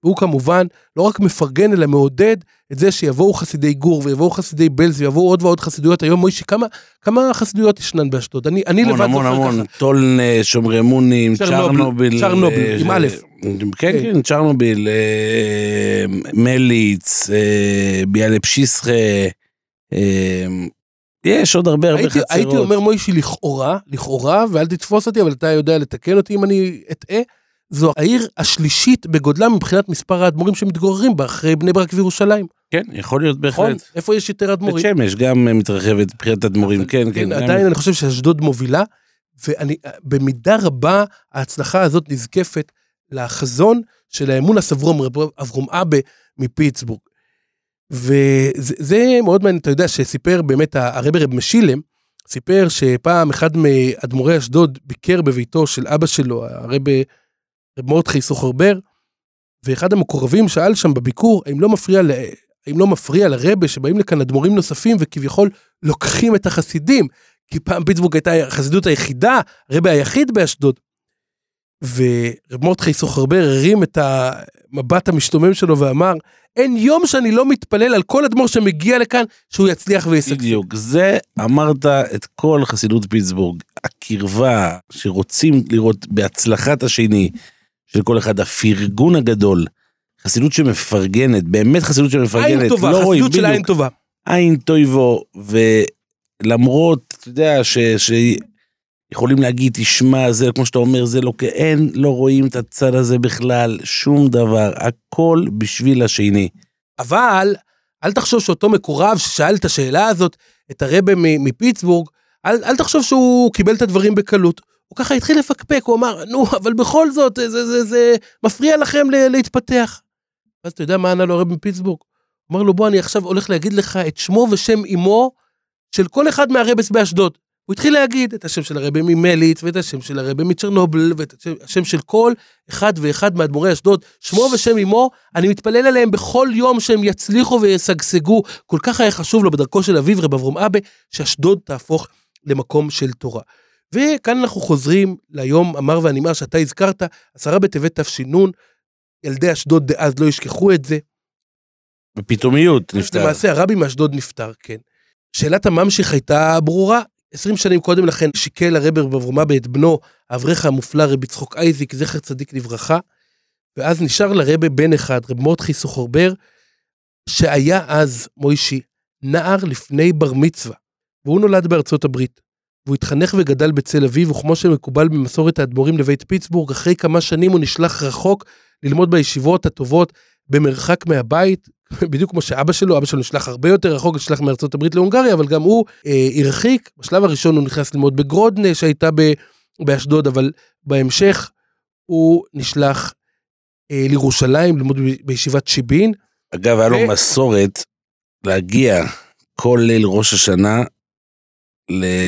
והוא כמובן לא רק מפרגן אלא מעודד את זה שיבואו חסידי גור ויבואו חסידי בלז ויבואו עוד ועוד חסידויות. היום מוישי, כמה, כמה חסידויות ישנן באשדוד? אני, אני המון, לבד המון, המון. טולן, שומרי מונים, צ'רנוביל. צ'רנוביל, אה, עם א'. כן, כן, צ'רנוביל, אה, מליץ, אה, ביאלב שיסחה, יש עוד הרבה הרבה הייתי, חצרות. הייתי אומר מוישי לכאורה, לכאורה, ואל תתפוס אותי, אבל אתה יודע לתקן אותי אם אני אטעה, זו העיר השלישית בגודלה מבחינת מספר האדמו"רים שמתגוררים בה, אחרי בני ברק וירושלים. כן, יכול להיות נכון? בהחלט. איפה יש יותר בית אדמו"רים? שמש גם מתרחבת מבחינת אדמו"רים, כן, כן. כן, עדיין אני חושב שאשדוד מובילה, ואני, במידה רבה ההצלחה הזאת נזקפת לחזון של האמון הסברום אברום אבא מפיטסבורג. וזה זה מאוד מעניין, אתה יודע, שסיפר באמת הרבי רב משילם, סיפר שפעם אחד מאדמו"רי אשדוד ביקר בביתו של אבא שלו, הרבי רב מרדכי סוחרבר, ואחד המקורבים שאל שם בביקור, האם לא מפריע, ל- האם לא מפריע לרבה שבאים לכאן אדמו"רים נוספים וכביכול לוקחים את החסידים, כי פעם פיטסבורג הייתה החסידות היחידה, הרבה היחיד באשדוד. ורב מרדכי סוחרבר הרים את המבט המשתומם שלו ואמר, אין יום שאני לא מתפלל על כל אדמו"ר שמגיע לכאן שהוא יצליח וישגשג. בדיוק, זה אמרת את כל חסידות פיטסבורג, הקרבה שרוצים לראות בהצלחת השני של כל אחד, הפרגון הגדול, חסידות שמפרגנת, באמת חסידות עין שמפרגנת, טובה, לא רואים, חסידות של עין טובה. עין טויבו, ולמרות, אתה יודע, ש... ש... יכולים להגיד, תשמע, זה כמו שאתה אומר, זה לא, אין, לא רואים את הצד הזה בכלל, שום דבר, הכל בשביל השני. אבל אל תחשוב שאותו מקורב ששאל את השאלה הזאת, את הרבה מפיטסבורג, אל, אל תחשוב שהוא קיבל את הדברים בקלות. הוא ככה התחיל לפקפק, הוא אמר, נו, אבל בכל זאת, זה, זה, זה, זה מפריע לכם ל- להתפתח. ואז אתה יודע מה ענה לו הרב מפיטסבורג? הוא אמר לו, בוא, אני עכשיו הולך להגיד לך את שמו ושם אמו של כל אחד מהרבס באשדוד. הוא התחיל להגיד את השם של הרבי ממליץ, ואת השם של הרבי מצ'רנובל, ואת השם, השם של כל אחד ואחד מאדמו"רי אשדוד, שמו ושם אמו, אני מתפלל עליהם בכל יום שהם יצליחו וישגשגו. כל כך היה חשוב לו בדרכו של אביו, רב אברום אבא, שאשדוד תהפוך למקום של תורה. וכאן אנחנו חוזרים ליום המר והנמהר שאתה הזכרת, עשרה בטבת תש"ן, ילדי אשדוד דאז לא ישכחו את זה. בפתאומיות נפטר. למעשה הרבי מאשדוד נפטר, כן. שאלת הממשיך הייתה ברורה. 20 שנים קודם לכן שיקל הרבר בברומבה את בנו, האברך המופלא רבי צחוק אייזיק, זכר צדיק לברכה, ואז נשאר לרבה בן אחד, רב מורדכי סוחרבר, שהיה אז, מוישי, נער לפני בר מצווה, והוא נולד בארצות הברית. והוא התחנך וגדל בצל אביב, וכמו שמקובל במסורת האדמו"רים לבית פיטסבורג, אחרי כמה שנים הוא נשלח רחוק ללמוד בישיבות הטובות במרחק מהבית, בדיוק כמו שאבא שלו, אבא שלו נשלח הרבה יותר רחוק, נשלח מארצות הברית להונגריה, אבל גם הוא אה, הרחיק. בשלב הראשון הוא נכנס ללמוד בגרודנה שהייתה ב, באשדוד, אבל בהמשך הוא נשלח אה, לירושלים ללמוד ב, בישיבת שיבין. אגב, היה לו מסורת להגיע כל ליל ראש השנה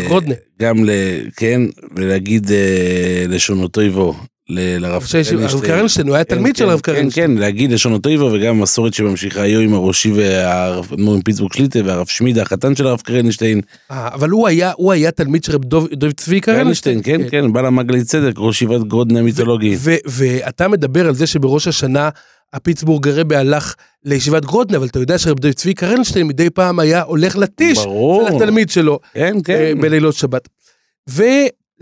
גרודנה. גם ל... כן, ולהגיד אה, לשונותו יבוא. לרב קרנשטיין. הוא היה כן, תלמיד של כן, הרב כן, קרנשטיין. כן, להגיד לשונותו יבוא, וגם מסורת שממשיכה היום עם הראשי והרב אדמו"ר מפיטסבורג שליטה, והרב שמידה, החתן של הרב קרנשטיין. אה, אבל הוא היה, הוא היה תלמיד של רב דוב, דוב צבי קרלנשטיין. כן, כן, בעל המגלי צדק, ראש ישיבת גרודנה המיתולוגי. ו- ואתה מדבר על זה שבראש השנה הפיטסבורג הרבי הלך לישיבת גרודנה, אבל אתה יודע שרב דוב צבי קרלנשטיין מדי פעם היה הולך לטיש. של התלמיד שלו כן, אה, כן. בלילות שבת.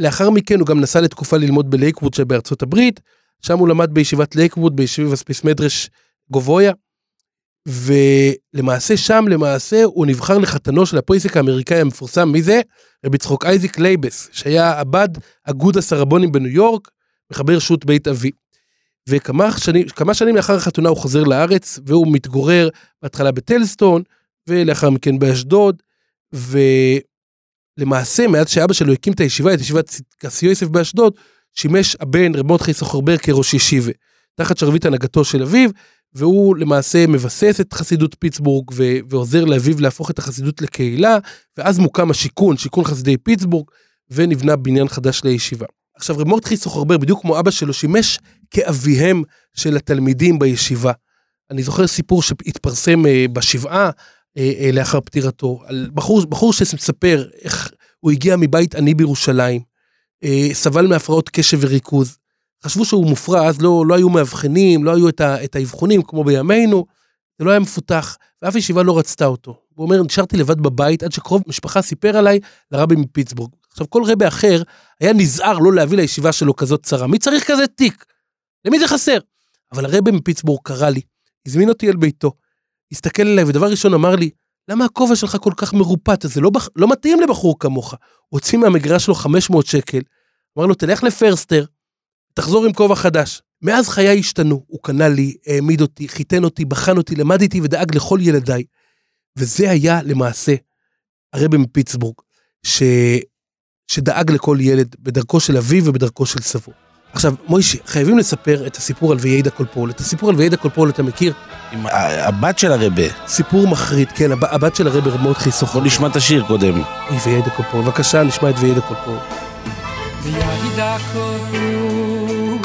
ולאחר מכן הוא גם נסע לתקופה ללמוד בלייקווד שבארצות הברית, שם הוא למד בישיבת לייקווד, בישיבת בייס מדרש גבוה, ולמעשה שם למעשה הוא נבחר לחתנו של הפויסק האמריקאי המפורסם, מי זה? רבי יצחק אייזיק ליבס, שהיה אב"ד אגודס הרבונים בניו יורק, מחבר שו"ת בית אבי. וכמה שנים, שנים לאחר החתונה הוא חוזר לארץ, והוא מתגורר בהתחלה בטלסטון, ולאחר מכן באשדוד, ולמעשה מאז שאבא שלו הקים את הישיבה, את ישיבת קסי יוסף באשדוד, שימש הבן רב מרדכי יששכר בר כראש ישיבה, תחת שרביט הנהגתו של אביו, והוא למעשה מבסס את חסידות פיטסבורג ו- ועוזר לאביו להפוך את החסידות לקהילה, ואז מוקם השיכון, שיכון חסידי פיטסבורג, ונבנה בניין חדש לישיבה. עכשיו רב מרדכי סוחרבר, בדיוק כמו אבא שלו, שימש כאביהם של התלמידים בישיבה. אני זוכר סיפור שהתפרסם אה, בשבעה לאחר פטירתו, על בחור, בחור שמספר איך הוא הגיע מבית עני בירושלים, אה, סבל מהפרעות קשב וריכוז. חשבו שהוא מופרע, אז לא, לא היו מאבחנים, לא היו את, ה, את האבחונים כמו בימינו, זה לא היה מפותח, ואף ישיבה לא רצתה אותו. הוא אומר, נשארתי לבד בבית עד שקרוב משפחה סיפר עליי לרבי מפיטסבורג. עכשיו, כל רבי אחר היה נזהר לא להביא לישיבה שלו כזאת צרה. מי צריך כזה תיק? למי זה חסר? אבל הרבי מפיטסבורג קרא לי, הזמין אותי אל ביתו, הסתכל עליי, ודבר ראשון אמר לי, למה הכובע שלך כל כך מרופט? זה לא. לא מתאים לבחור כמוך. הוציא מהמגירה שלו 500 שקל, אמר לו, תלך לפרסטר, תחזור עם כובע חדש. מאז חיי השתנו, הוא קנה לי, העמיד אותי, חיתן אותי, בחן אותי, למד איתי ודאג לכל ילדיי. וזה היה למעשה הרבי מפיטסבורג, ש... שדאג לכל ילד בדרכו של אביו ובדרכו של סבו. עכשיו, מוישי, חייבים לספר את הסיפור על וידע כל פעול. את הסיפור על וידע כל פעול אתה מכיר? עם הבת של הרבי. סיפור מחריד, כן, הב- הבת של רב מרדכי ישכר. בוא נשמע את השיר קודם. וידע כל פעול. בבקשה, נשמע את וידע כל פעול. וידע כל פעול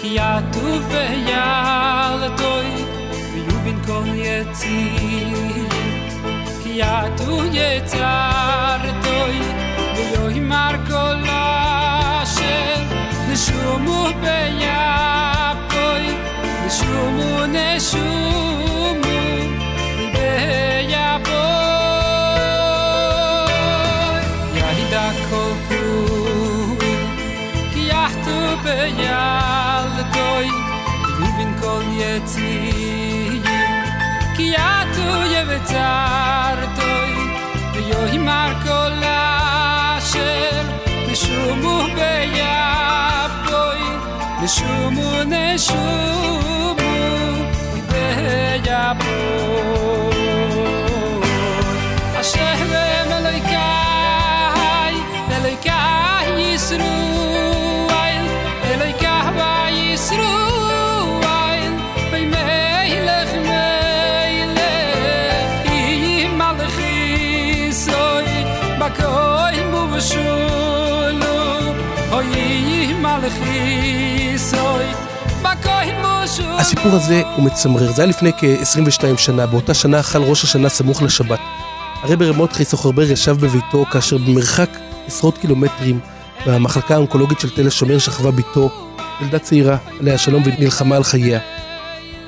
כי אתה פעלתו ויבין כל יצור כי אתה יצרתו ויאמר כל אשר נשמה באפו, נשמה נשמה ביפוי. יעידה כל פור, כי יחתו בילדוי, ובין כל יציעים, כי יעתו יבצרדוי, ויוהי מר כל אשר, נשומו ביפוי. שומנה שומנה גדליה פור אשר דמלויכאי דלויכאי סרווי דלויכאי סרווי בי מיילכ מייליי יי מלחי סוי מקוי מוו שומנה או יי הסיפור הזה הוא מצמרר, זה היה לפני כ-22 שנה, באותה שנה חל ראש השנה סמוך לשבת. הרב רמוטחי סוחרבר ישב בביתו כאשר במרחק עשרות קילומטרים במחלקה האונקולוגית של תל השומר שכבה בתו, ילדה צעירה, עליה שלום ונלחמה על חייה.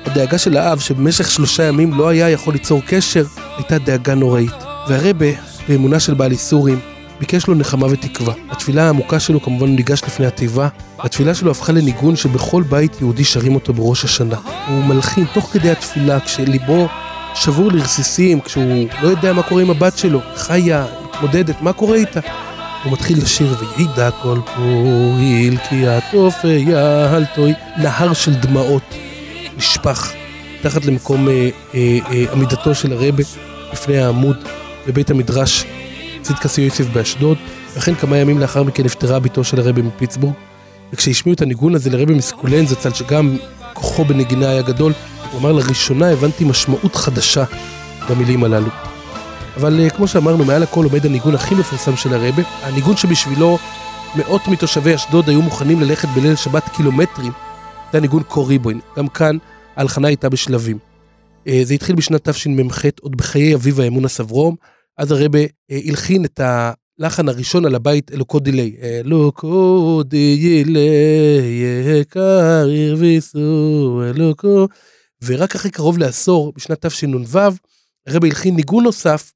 הדאגה של האב, שבמשך שלושה ימים לא היה יכול ליצור קשר, הייתה דאגה נוראית. והרבה, באמונה של בעל איסורים, ביקש לו נחמה ותקווה. התפילה העמוקה שלו כמובן ניגש לפני התיבה, והתפילה שלו הפכה לניגון שבכל בית יהודי שרים אותו בראש השנה. הוא מלחין תוך כדי התפילה, כשליבו שבור לרסיסים, כשהוא לא יודע מה קורה עם הבת שלו, חיה, מתמודדת, מה קורה איתה? הוא מתחיל לשיר וידע כל פועיל כי התופי יהלתוי, נהר של דמעות נשפך מתחת למקום אה, אה, אה, עמידתו של הרבה לפני העמוד בבית המדרש צדקה יוסף באשדוד, ואכן כמה ימים לאחר מכן נפטרה בתו של הרבה מפיטסבורג, וכשהשמיעו את הניגון הזה לרבה מסקולן זצ"ל שגם כוחו בנגינה היה גדול, הוא אמר לראשונה הבנתי משמעות חדשה במילים הללו. אבל אה, כמו שאמרנו, מעל הכל עומד הניגון הכי מפורסם של הרבה, הניגון שבשבילו מאות מתושבי אשדוד היו מוכנים ללכת בליל שבת קילומטרים, זה הניגון קור ריבוין. גם כאן ההלחנה הייתה בשלבים. אה, זה התחיל בשנת תשמ"ח, עוד בחיי אביו האמון הסברום, אז הרבה אה, הלחין את הלחן הראשון על הבית אלוקו דילי. אלוקו דילי יקר הרביסו אלוקו. ורק אחרי קרוב לעשור, בשנת תשנ"ו, הרבה הלחין ניגון נוסף,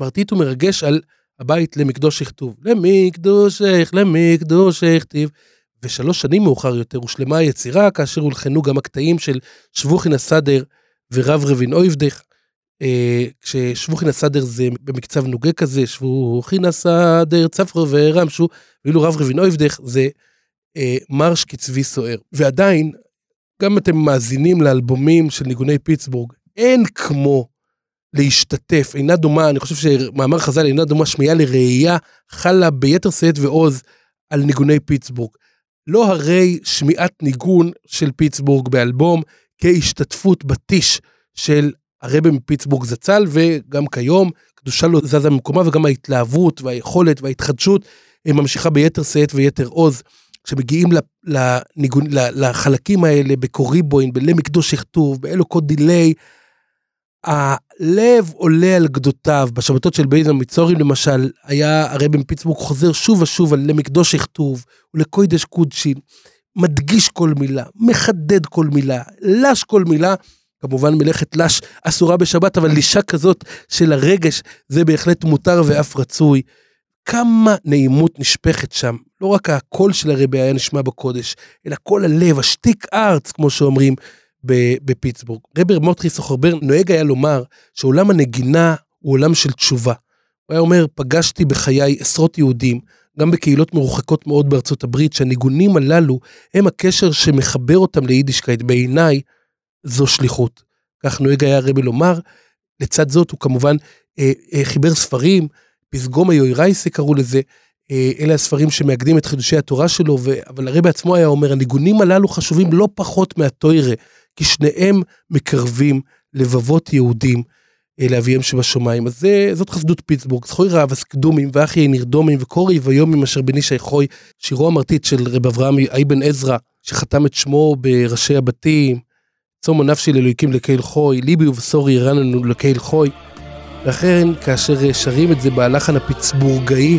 מרטיט ומרגש על הבית למקדוש הכתוב. למקדושך, למקדושך טיב. ושלוש שנים מאוחר יותר הושלמה היצירה, כאשר הולחנו גם הקטעים של שבוכין הסדר ורב רבין אויבדך. אה, כששבוכין הסדר זה במקצב נוגה כזה, שבוכין הסדר, צפרו ורמשו, ואילו רב רבין אויבדך זה אה, מרש קצבי סוער. ועדיין, גם אתם מאזינים לאלבומים של ניגוני פיטסבורג, אין כמו להשתתף, אינה דומה, אני חושב שמאמר חז"ל אינה דומה שמיעה לראייה, חלה ביתר שאת ועוז על ניגוני פיטסבורג. לא הרי שמיעת ניגון של פיטסבורג באלבום כהשתתפות בטיש של הרבה מפיטסבורג זצ"ל, וגם כיום קדושה לא זזה ממקומה, וגם ההתלהבות והיכולת וההתחדשות ממשיכה ביתר שאת ויתר עוז. כשמגיעים לניגון, לחלקים האלה בקוריבוין, בלמקדוש הכתוב, באלוקות דיליי, הלב עולה על גדותיו. בשבתות של בית המצורים למשל, היה הרבי מפיטסבורג חוזר שוב ושוב על למקדוש הכתוב ולקוידש קודשין, מדגיש כל מילה, מחדד כל מילה, לש כל מילה. כמובן מלאכת לש אסורה בשבת, אבל לישה כזאת של הרגש, זה בהחלט מותר ואף רצוי. כמה נעימות נשפכת שם. לא רק הקול של הרבי היה נשמע בקודש, אלא כל הלב, השטיק ארץ, כמו שאומרים, בפיטסבורג. רבר מוטרי סוחרבר נוהג היה לומר שעולם הנגינה הוא עולם של תשובה. הוא היה אומר, פגשתי בחיי עשרות יהודים, גם בקהילות מרוחקות מאוד בארצות הברית, שהניגונים הללו הם הקשר שמחבר אותם ליידישקייט. בעיניי, זו שליחות. כך נוהג היה הרבי לומר. לצד זאת, הוא כמובן אה, אה, חיבר ספרים, פסגום היוירייסה קראו לזה, אה, אלה הספרים שמאגדים את חידושי התורה שלו, ו... אבל הרבי עצמו היה אומר, הניגונים הללו חשובים לא פחות מהטוירה. כי שניהם מקרבים לבבות יהודים אה, לאביהם שבשמיים. אז זה, זאת חסדות פיטסבורג, זכוי רעב הסקדומים ואחי נרדומים וקורי ויומים אשר בני שייכוי, שירו המרטיט של רב אברהם אבן עזרא, שחתם את שמו בראשי הבתים, צומו נפשי לאלוהיקים לקהל חוי, ליבי ובשורי ירננו לקהל חוי. ואכן, כאשר שרים את זה בלחן הפיטסבורגאי,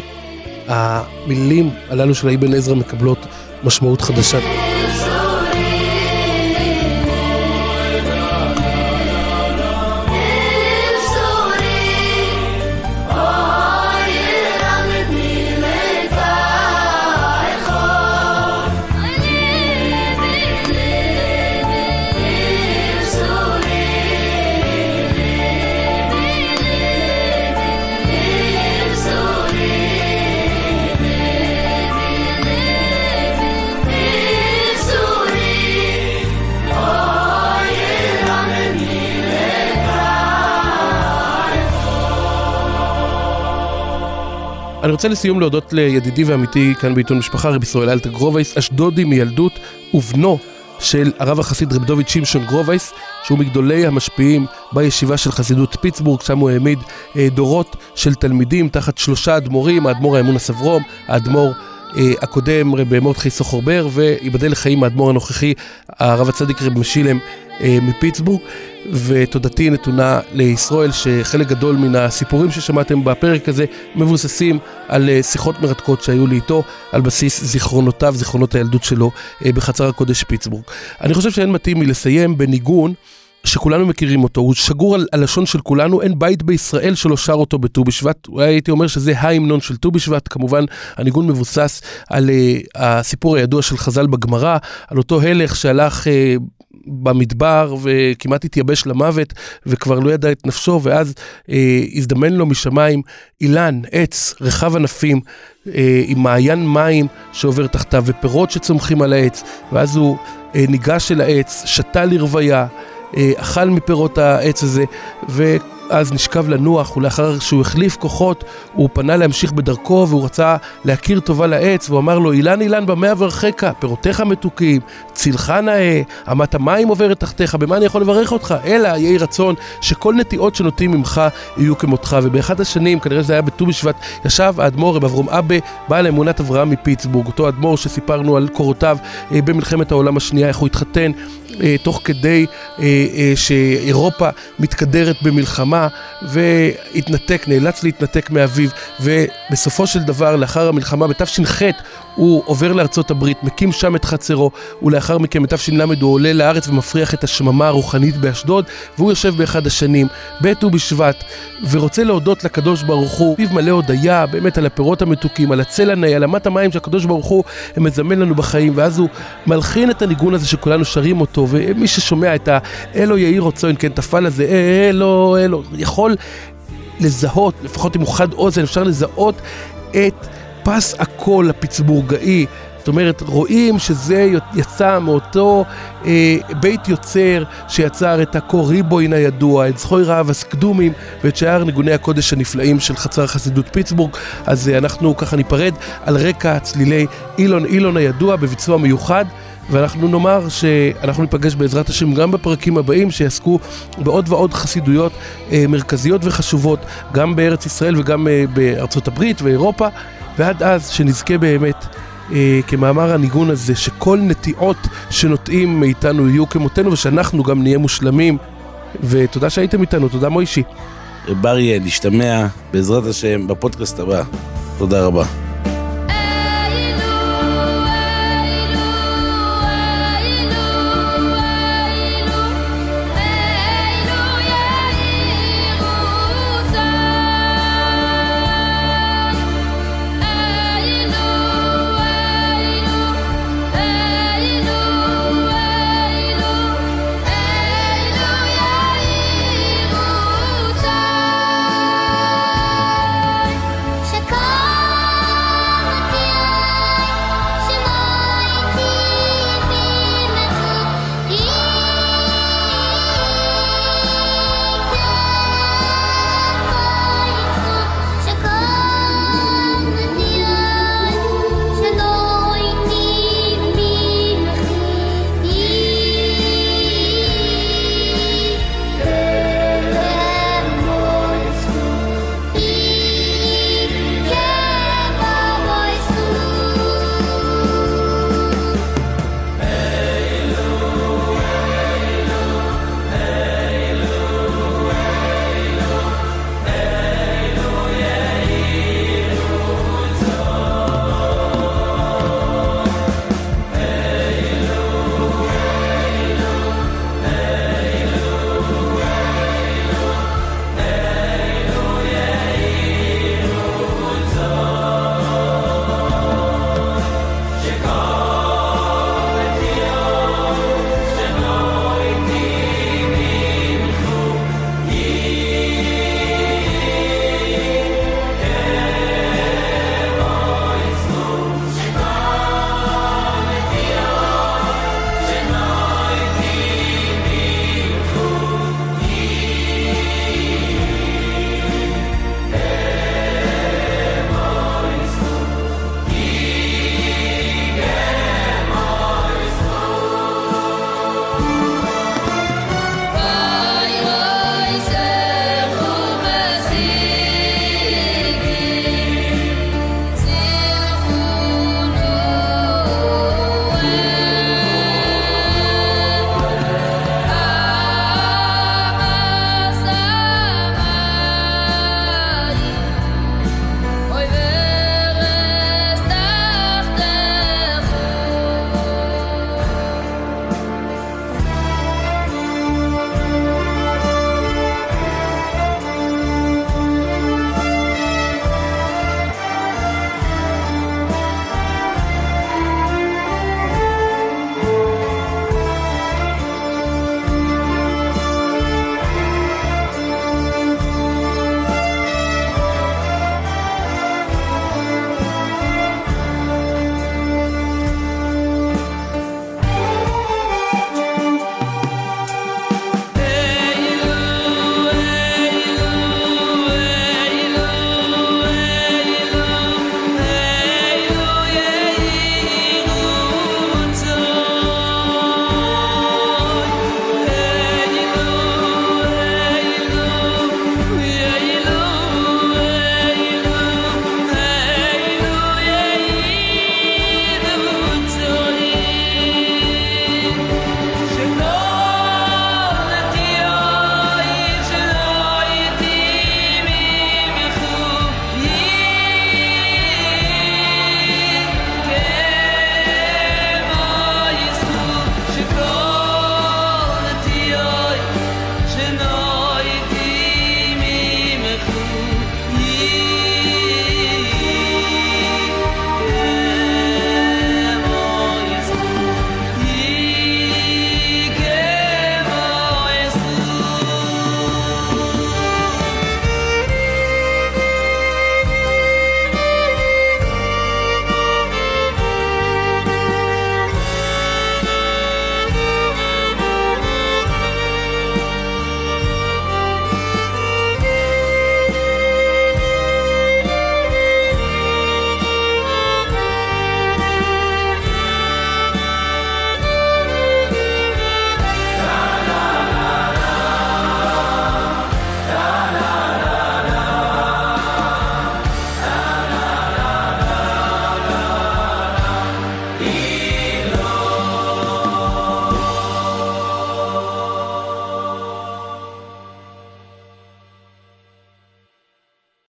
המילים הללו של אבן עזרא מקבלות משמעות חדשה. אני רוצה לסיום להודות לידידי ועמיתי כאן בעיתון משפחה, רבי ישראל אלתר גרובייס, אשדודי מילדות, ובנו, של הרב החסיד רב דוד שמשון גרובייס, שהוא מגדולי המשפיעים בישיבה של חסידות פיטסבורג, שם הוא העמיד אה, דורות של תלמידים תחת שלושה אדמו"רים, האדמו"ר האמונת אברהם, האדמו"ר הקודם רב מרדכי ישכר בער, וייבדל לחיים האדמו"ר הנוכחי, הרב הצדיק רב משילם אה, מפיטסבורג. ותודתי נתונה לישראל, שחלק גדול מן הסיפורים ששמעתם בפרק הזה מבוססים על אה, שיחות מרתקות שהיו לי איתו, על בסיס זיכרונותיו, זיכרונות הילדות שלו בחצר הקודש פיטסבורג. אני חושב שאין מתאים מלסיים בניגון. שכולנו מכירים אותו, הוא שגור על הלשון של כולנו, אין בית בישראל שלא שר אותו בט"ו בשבט, אולי הייתי אומר שזה ההמנון של ט"ו בשבט, כמובן הניגון מבוסס על uh, הסיפור הידוע של חז"ל בגמרא, על אותו הלך שהלך uh, במדבר וכמעט התייבש למוות וכבר לא ידע את נפשו, ואז uh, הזדמן לו משמיים אילן, עץ, רחב ענפים, uh, עם מעיין מים שעובר תחתיו ופירות שצומחים על העץ, ואז הוא uh, ניגש אל העץ, שתה לרוויה. אה, אכל מפירות העץ הזה, ואז נשכב לנוח, ולאחר שהוא החליף כוחות, הוא פנה להמשיך בדרכו, והוא רצה להכיר טובה לעץ, והוא אמר לו, אילן אילן במה אברכך, פירותיך מתוקים, צילך נאה, אמת המים עוברת תחתיך, במה אני יכול לברך אותך? אלא יהי רצון שכל נטיעות שנוטים ממך יהיו כמותך. ובאחד השנים, כנראה שזה היה בט"ו בשבט, ישב האדמו"ר רב אברום אבא, בעל אמונת אברהם מפיטסבורג, אותו אדמו"ר שסיפרנו על קורותיו אה, במלחמת העולם השנייה, איך הוא התחתן אה, תוך כדי אה, אה, שאירופה מתקדרת במלחמה והתנתק, נאלץ להתנתק מאביו ובסופו של דבר לאחר המלחמה בתש"ח הוא עובר לארצות הברית, מקים שם את חצרו ולאחר מכן בתש"ל הוא עולה לארץ ומפריח את השממה הרוחנית באשדוד והוא יושב באחד השנים בט"ו בשבט ורוצה להודות לקדוש ברוך הוא, פיו מלא הודיה באמת על הפירות המתוקים, על הצל הנאי, על אמת המים שהקדוש ברוך הוא מזמן לנו בחיים. ואז הוא מלחין את הניגון הזה שכולנו שרים אותו ומי ששומע את האלו יהי רצון, כן, תפל הזה, אלו, אלו, יכול לזהות, לפחות אם הוא חד אוזן, אפשר לזהות את פס הקול הפיצבורגאי. זאת אומרת, רואים שזה יצא מאותו אה, בית יוצר שיצר את הקור ריבוין הידוע, את זכוי רעב הסקדומים ואת שאר ניגוני הקודש הנפלאים של חצר חסידות פיטסבורג. אז אה, אנחנו ככה ניפרד על רקע צלילי אילון אילון הידוע בביצוע מיוחד. ואנחנו נאמר שאנחנו ניפגש בעזרת השם גם בפרקים הבאים שיעסקו בעוד ועוד חסידויות אה, מרכזיות וחשובות, גם בארץ ישראל וגם אה, בארצות הברית ואירופה, ועד אז שנזכה באמת. אה, כמאמר הניגון הזה, שכל נטיעות שנוטעים מאיתנו יהיו כמותנו ושאנחנו גם נהיה מושלמים. ותודה שהייתם איתנו, תודה מוישי. בר יהיה, נשתמע בעזרת השם בפודקאסט הבא. תודה רבה.